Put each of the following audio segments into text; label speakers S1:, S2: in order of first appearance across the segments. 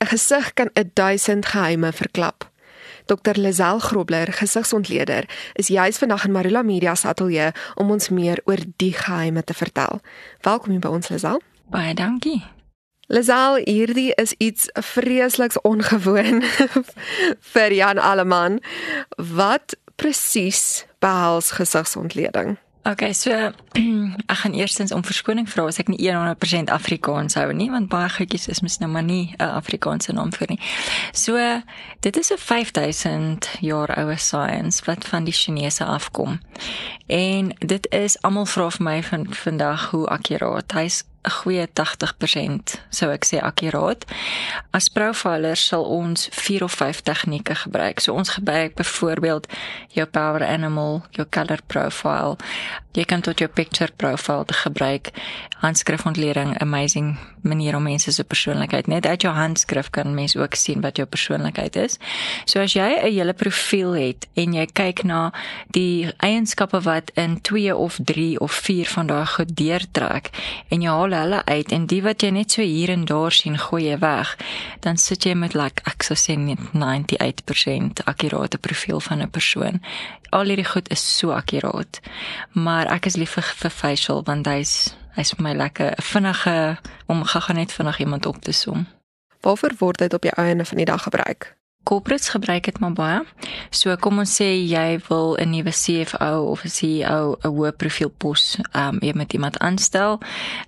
S1: 'n gesig kan 'n duisend geheime verklap. Dr. Lazel Grobler, gesigsontleder, is juis vandag in Marula Media se ateljee om ons meer oor die geheime te vertel. Welkom hier by ons Lazel.
S2: Baie dankie.
S1: Lazel, hierdie is iets vreesliks ongewoon vir Jan Alleman. Wat presies behels gesigsontleding?
S2: Okay, so ek gaan eerstens om verskoning vra as ek nie 100% Afrikaans hou nie, want baie goedjies is mos nou maar nie 'n Afrikaanse naam vir nie. So dit is 'n 5000 jaar oue science wat van die Chinese afkom. En dit is almal vra vir my van vandag hoe akkuraat. Hy's 'n goeie 80% sou ek sê akkuraat. As profiler sal ons 4 of 5 tegnieke gebruik. So ons gebruik byvoorbeeld jou power animal, jou color profile. Jy kan tot jou picture profile te gebruik. Handskrifontleding, amazing manier om mense se persoonlikheid net uit jou handskrif kan mens ook sien wat jou persoonlikheid is. So as jy 'n hele profiel het en jy kyk na die eienskappe wat in 2 of 3 of 4 van daai goed deurtrek en jy haal hulle uit en die wat jy net so hier en daar sien gooi jy weg, dan sit jy met like ek sou sê net 98% akkurate profiel van 'n persoon. Al hierdie goed is so akkuraat. Maar ek is lief vir, facial want hy's hy's vir my lekker vinnige om gaga net vinnig iemand op te som.
S1: Waarvoor word dit op die einde van die dag gebruik?
S2: Corporates gebruik dit maar baie. So kom ons sê jy wil 'n nuwe CFO of 'n CEO 'n hoë profiel pos um jy met iemand aanstel,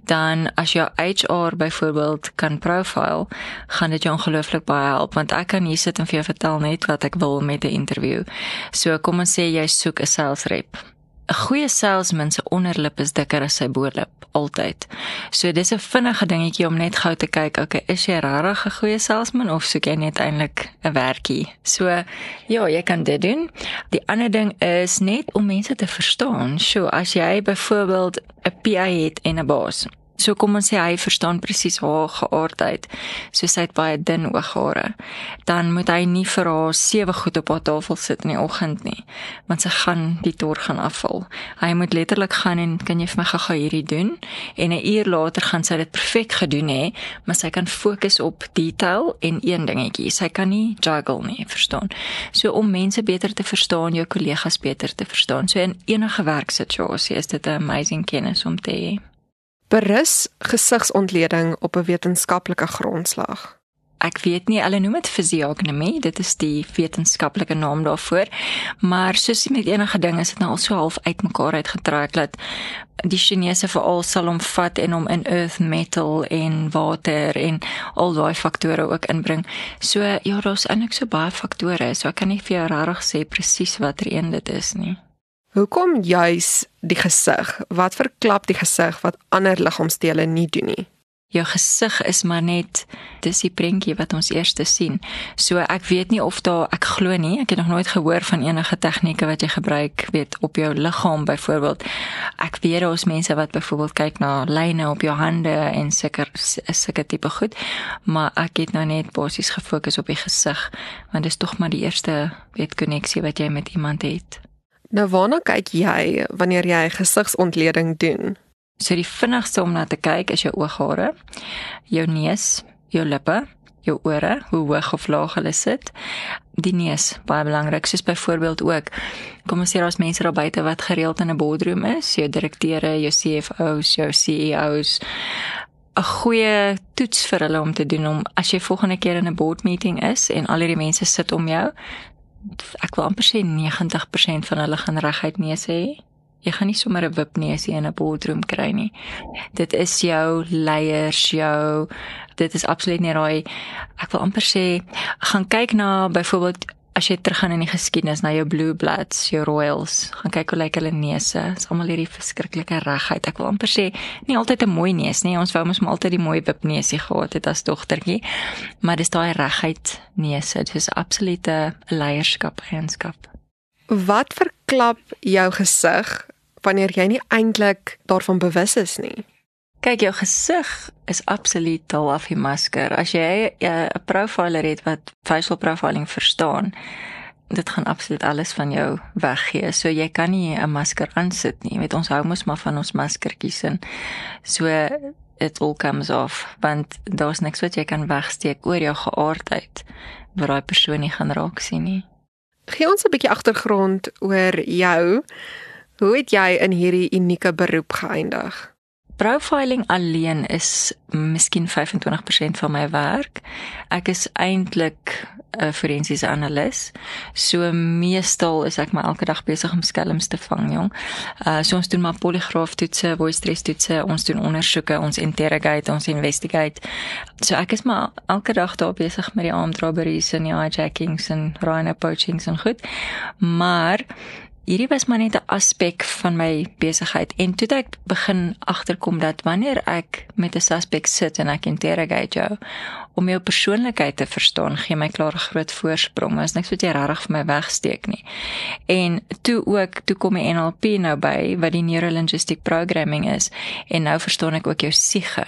S2: dan as jou HR byvoorbeeld kan profile, gaan dit jou ongelooflik baie help want ek kan hier sit en vir jou vertel net wat ek wil met 'n interview. So kom ons sê jy soek 'n sales rep. 'n goeie salesman se onderlip is dikker as sy boorlip altyd. So dis 'n vinnige dingetjie om net gou te kyk, okay, is jy regtig 'n goeie salesman of soek jy net eintlik 'n werkie? So ja, jy kan dit doen. Die ander ding is net om mense te verstaan. So as jy byvoorbeeld 'n PA het en 'n baas So kom ons sê hy verstaan presies haar geaardheid. So sy het baie dun ooghare. Dan moet hy nie vir haar sewe goed op haar tafel sit in die oggend nie, want sy gaan die tor gaan afval. Hy moet letterlik gaan en kan jy vir my gou-gou hierdie doen en 'n uur later gaan sy dit perfek gedoen hê, maar sy kan fokus op detail en een dingetjie. Sy kan nie juggle nie, verstaan? So om mense beter te verstaan, jou kollegas beter te verstaan. So in enige werksituasie is dit 'n amazing kennis om te hê
S1: berus gesigsontleding op 'n wetenskaplike grondslag?
S2: Ek weet nie, hulle noem dit fisiognomie, dit is die wetenskaplike naam daarvoor, maar soos met enige ding is dit nou al so half uitmekaar uitgetrek dat die Chinese veral sal omvat en hom in earth metal en water en al daai faktore ook inbring. So ja, daar's eintlik so baie faktore, so ek kan nie vir jou regtig sê presies watter een dit is nie.
S1: Hoekom juis die gesig? Wat verklap die gesig wat ander liggaamsdele nie doen nie?
S2: Jou gesig is maar net dis die prentjie wat ons eers sien. So ek weet nie of daar ek glo nie, ek het nog nooit gehoor van enige tegnieke wat jy gebruik, weet op jou liggaam byvoorbeeld. Ek weet daar's mense wat byvoorbeeld kyk na lyne op jou hande en seker sulke tipe goed, maar ek het nou net basies gefokus op die gesig, want dis tog maar die eerste weet koneksie wat jy met iemand het.
S1: Nou waarna kyk jy wanneer jy gesigsontleding doen?
S2: So die vinnigste om na te kyk is jou ooghare, jou neus, jou lippe, jou ore, hoe hoog of laag hulle sit. Die neus, baie belangrik, soos byvoorbeeld ook kom ons sê daar's mense daar buite wat gereeld in 'n boardroom is, jou direkteure, jou CFO's, jou CEO's 'n goeie toets vir hulle om te doen om as jy volgende keer in 'n board meeting is en al hierdie mense sit om jou, ek wil amper sê 90% van hulle gaan reguit neus hê. Jy gaan nie sommer 'n wip neusie in 'n boardroom kry nie. Dit is jou leiers, jou dit is absoluut nie raai. Ek wil amper sê gaan kyk na byvoorbeeld as jy teruggaan in die geskiedenis na jou blue bloods, jou royals, gaan kyk hoe lyk hulle neuse. Dit's almal hierdie verskriklike regheid. Ek wil amper sê nie altyd 'n mooi neus nie. Ons wou mos maar altyd die mooi wipneusie gehad het as dogtertjie. Maar dis daai regheid neuse. Dit is absolute leierskap eienskap.
S1: Wat verklap jou gesig wanneer jy nie eintlik daarvan bewus is nie?
S2: Kyk, jou gesig is absoluut dal af die masker. As jy 'n profiler het wat facial profiling verstaan, dit gaan absoluut alles van jou weggee. So jy kan nie 'n masker aansit nie. Weet ons hou mos maar van ons maskertjies en so it all comes off want daar's niks wat jy kan wegsteek oor jou geaardheid wat daai persoon nie gaan raak sien nie.
S1: Gee ons 'n bietjie agtergrond oor jou. Hoe het jy in hierdie unieke beroep geëindig?
S2: Profiling alleen is miskien 25% van my werk. Ek is eintlik 'n forensiese analis. So meestal is ek maar elke dag besig om skelms te vang, jong. Uh so ons doen maar poligraaf toetse, voice stress toetse, ons doen ondersoeke, ons interrogate, ons investigate. So ek is maar elke dag daar besig met die armed robberies en die hijackings en rhino poachings en goed. Maar hierdie was maar net 'n aspek van my besigheid en toe ek begin agterkom dat wanneer ek met 'n suspek sit en ek interrogate jou om jou persoonlikheid te verstaan, gee my klaar 'n groot voorsprong. Dit is niks wat jy regtig vir my wegsteek nie. En toe ook, toe kom die NLP nou by wat die neurolinguistic programming is en nou verstaan ek ook jou siege.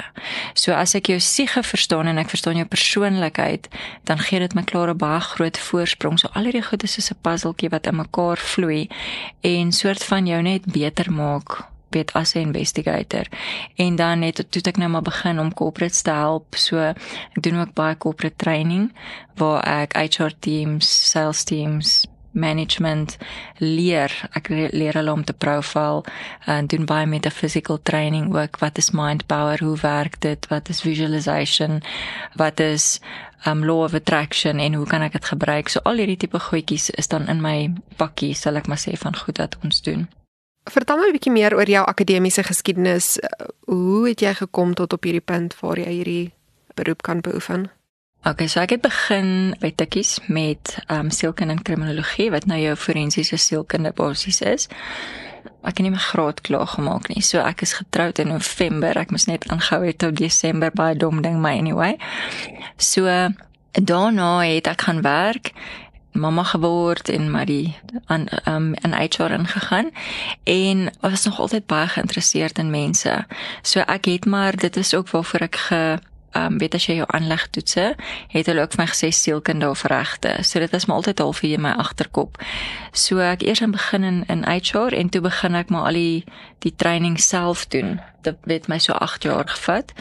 S2: So as ek jou siege verstaan en ek verstaan jou persoonlikheid, dan gee dit my klaar 'n baie groot voorsprong. So al hierdie goed is soos 'n puzzeltjie wat in mekaar vloei en soort van jou net beter maak weet as 'n investigator. En dan net toe ek nou maar begin om corporates te help. So ek doen ook baie corporate training waar ek HR teams, sales teams management leer. Ek leer hulle om te profile en doen baie metaphysical training ook. Wat is mind power? Hoe werk dit? Wat is visualization? Wat is um law of attraction? En hoe kan ek dit gebruik? So al hierdie tipe goedjies is dan in my pakkie sal ek maar sê van goed wat ons doen
S1: Vertel my 'n bietjie meer oor jou akademiese geskiedenis. Hoe het jy gekom tot op hierdie punt waar jy hierdie beroep kan beoefen?
S2: Okay, so ek het begin by Tikkies met ehm um, sielkunde en kriminologie wat nou jou forensiese sielkunde basies is. Ek het nie my graad klaar gemaak nie. So ek is getroud in November. Ek moes net aangehou het tot Desember by dom ding my anyway. So daarna het ek gaan werk mamma geword en maar die aan um, in HR ingegaan en was nog altyd baie geïnteresseerd in mense. So ek het maar dit is ook waarvoor ek ge um, weet as jy jou aanleg toetse, het hulle ook vir my gesê sielkunde of regte. So dit is maar altyd half hier in my agterkop. So ek eers aan begin in, in HR en toe begin ek maar al die die training self doen. Dit het my so 8 jaar gevat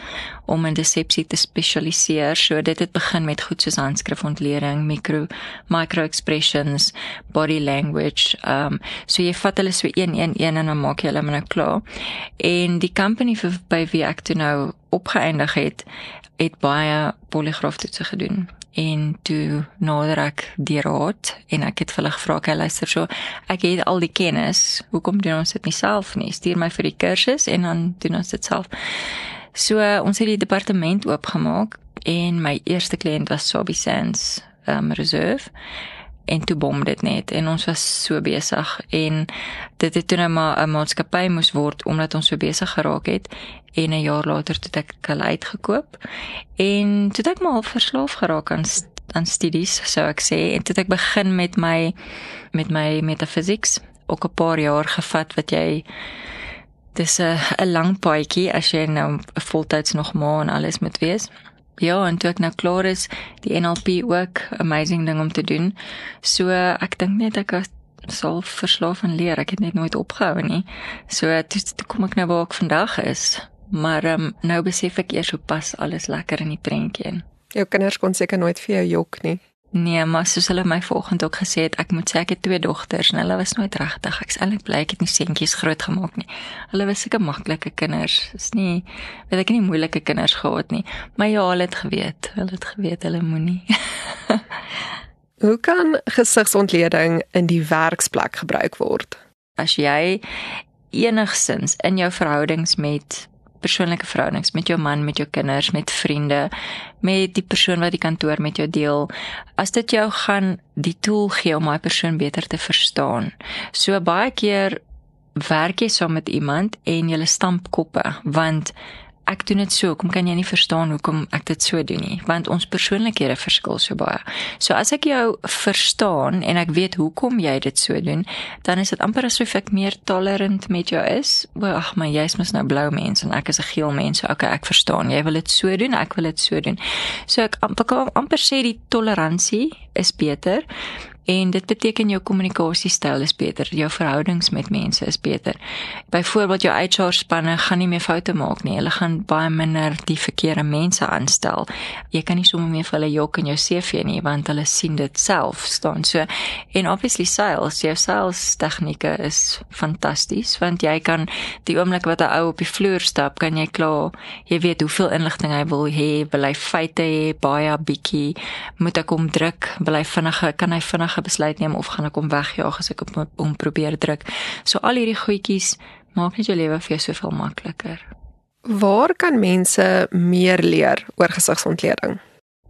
S2: om in desepsie te spesialiseer. So dit het begin met goed soos handskrifontleding, micro micro expressions, body language. Ehm um, so jy vat hulle so een een een en dan maak jy hulle nou klaar. En die company vir by wie ek toe nou opgeëindig het, het baie poligraaftoetse gedoen. En toe nader ek die raad en ek het vir hulle gevra ek luister so ek het al die kennis. Hoekom doen ons dit nie self nie? Stuur my vir die kursus en dan doen ons dit self. So ons het die departement oopgemaak en my eerste kliënt was Sobi Sands um, reserve en toe bom dit net. En ons was so besig. En dit het toe nou maar 'n maatskappy moes word omdat ons so besig geraak het. En 'n jaar later het ek hulle uitgekoop. En toe het ek maar verslaaf geraak aan aan studies sou ek sê. En toe het ek begin met my met my metaphysics ook 'n paar jaar gevat wat jy dis 'n 'n lang paadjie as jy nou voltyds nog maar en alles moet wees Ja, en toe ek nou klaar is, die NLP ook amazing ding om te doen. So ek dink net ek sal verslaaf en leer. Ek het net nooit opgehou nie. So toe, toe kom ek nou waar ek vandag is. Maar um, nou besef ek eers hoe pas alles lekker in die prentjie in.
S1: Jou kinders kon seker nooit vir jou jok nie.
S2: Nee, maar soos hulle my volgende ook gesê het, ek moet sê ek het twee dogters en hulle was nooit regtig. Ek's eintlik bly ek het nie seentjies groot gemaak nie. Hulle was seker maklike kinders. Is nie weet ek nie moeilike kinders gehad nie. Maar ja, hulle het geweet. Hulle het geweet hulle moenie.
S1: Hoe kan gesigsontleding in die werksplek gebruik word?
S2: As jy enigsins in jou verhoudings met persoonlike verhoudings met jou man, met jou kinders, met vriende, met die persoon wat die kantoor met jou deel. As dit jou gaan die tool gee om daai persoon beter te verstaan. So baie keer werk jy saam met iemand en jy stamp koppe want ek doen dit so, kom kan jy nie verstaan hoekom ek dit so doen nie, want ons persoonlikhede verskil so baie. So as ek jou verstaan en ek weet hoekom jy dit so doen, dan is dit amper asof ek meer tolerant met jou is. Ag, maar jy's mos nou blou mens en ek is 'n geel mens. So okay, ek verstaan. Jy wil dit so doen, ek wil dit so doen. So ek amper, amper sê die toleransie is beter En dit beteken jou kommunikasiestyl is beter, jou verhoudings met mense is beter. Byvoorbeeld jou HR spanne gaan nie meer foute maak nie. Hulle gaan baie minder die verkeerde mense aanstel. Jy kan nie sommer meer vir hulle jok in jou CV nie want hulle sien dit self staan. So en obviously sales, jou sales tegnieke is fantasties want jy kan die oomblik wat 'n ou op die vloer stap, kan jy klaar, jy weet hoeveel inligting hy wil hê, wil hy feite hê, baie bietjie, moet ek hom druk, wil hy vinnige, kan hy vinnige besluit neem of gaan ek hom wegjaag as ek op hom probeer druk. So al hierdie goedjies maak net jou lewe vir jou soveel makliker.
S1: Waar kan mense meer leer oor gesigsontleding?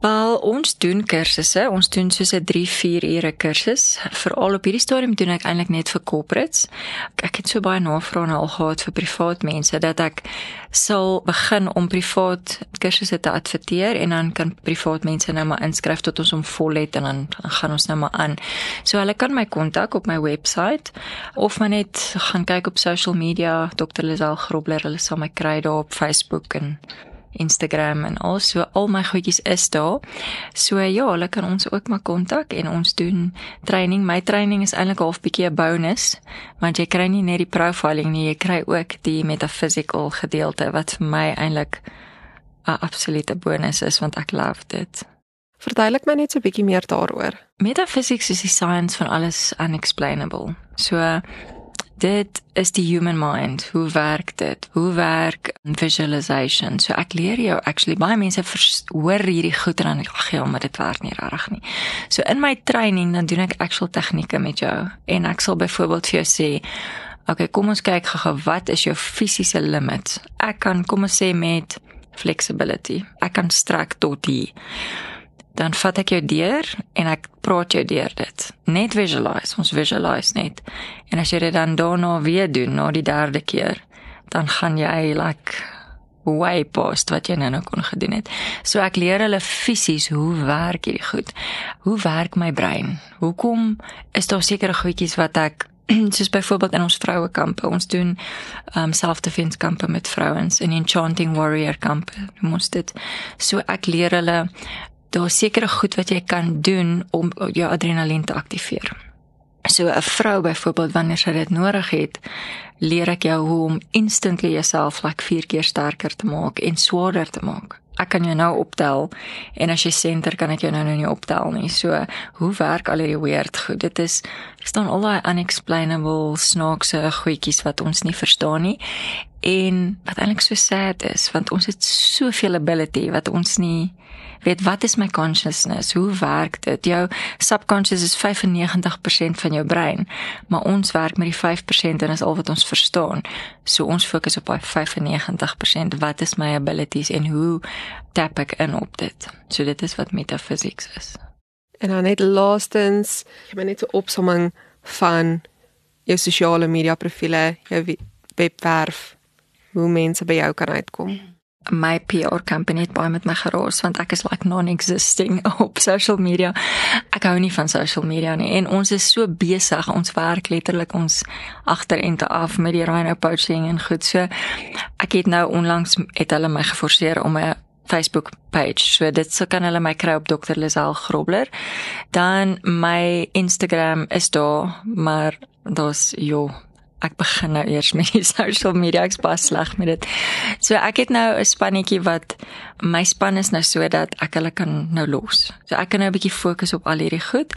S2: Wel, ons doen kursusse. Ons doen soos 'n 3-4 ure kursus. Veral op hierdie stadium doen ek eintlik net vir corporates. Ek het so baie navrae nou al gehad vir privaat mense dat ek sal begin om privaat kursusse te adverteer en dan kan privaat mense nou maar inskryf tot ons hom vol het en dan gaan ons nou maar aan. So hulle kan my kontak op my webwerf of maar net gaan kyk op social media, Dr. Lisel Grobler, hulle sal my kry daar op Facebook en Instagram en also al my goedjies is daar. So ja, hulle kan ons ook maar kontak en ons doen training. My training is eintlik half bietjie 'n bonus, want jy kry nie net die profiling nie, jy kry ook die metaphysical gedeelte wat vir my eintlik 'n absolute bonus is want ek love dit.
S1: Verduidelik my net so 'n bietjie meer daaroor.
S2: Metaphysics is die science van alles unexplainable. So dit is die human mind. Hoe werk dit? Hoe werk visualization? So ek leer jou actually baie mense hoor hierdie goed en dan ag ja, maar dit werk nie regtig nie. So in my training dan doen ek actual tegnieke met jou en ek sal byvoorbeeld vir jou sê okay, kom ons kyk gou wat is jou fisiese limit? Ek kan kom ons sê met flexibility. Ek kan strek tot hier dan vat ek jou deur en ek praat jou deur dit. Net visualize, ons visualize net. En as jy dit dan daarna weer doen, na die derde keer, dan gaan jy like way past wat jy nou kon gedoen het. So ek leer hulle fisies hoe werk hierdie goed. Hoe werk my brein? Hoekom is daar sekere goedjies wat ek soos byvoorbeeld in ons vroue kampe ons doen um self-defense kampe met vrouens en enchanting warrior kampe ons dit so ek leer hulle daar sekere goed wat jy kan doen om jou adrenalien te aktiveer. So 'n vrou byvoorbeeld wanneer sy dit nodig het, leer ek jou hoe om instantly jouself like 4 keer sterker te maak en swaarder te maak. Ek kan jou nou optel en as jy senter kan ek jou nou nou nie optel nie. So, hoe werk al hierdie weird goed? Dit is staan al daai unexplainable snaakse goedjies wat ons nie verstaan nie en wat eintlik so sad is want ons het soveel ability wat ons nie weet wat is my consciousness? Hoe werk dit? Jou subconscious is 95% van jou brein, maar ons werk met die 5% en is al wat ons verstaan. So ons fokus op daai 95%. Wat is my abilities en hoe tap ek in op dit? So dit is wat metaphysics is.
S1: En dan net laastens, jy moet net 'n opsomming van jou sosiale media profile, jou webwerf, hoe mense by jou kan uitkom. Mm
S2: my PR company het baie met my geraas want ek is like non-existing op social media. Ek hou nie van social media nie en ons is so besig, ons werk letterlik ons agterente af met die rhino poaching en goed so. Ek het nou onlangs het hulle my geforseer om 'n Facebook page. So dit sou kan hulle my kry op Dr. Lisel Grobler. Dan my Instagram is daar, maar daar's jo ek begin nou eers met die social media ek's baie sleg met dit. So ek het nou 'n spannetjie wat my span is nou sodat ek hulle kan nou los. So ek kan nou 'n bietjie fokus op al hierdie goed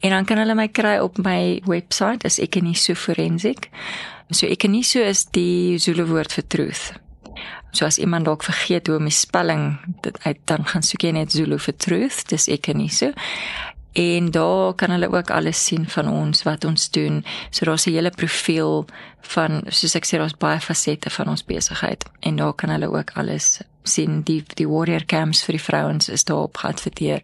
S2: en dan kan hulle my kry op my webwerf is Ekeniso Forensic. So Ekeniso is die Zulu woord vir truth. So as iemand dalk vergeet hoe om die spelling dit uit dan gaan soek jy net Zulu vir truth, dis Ekeniso. En daar kan hulle ook alles sien van ons wat ons doen. So daar's 'n hele profiel van soos ek sê daar's baie fasette van ons besigheid en daar kan hulle ook alles sien. Die die warrior camps vir die vrouens is daar op geadverteer.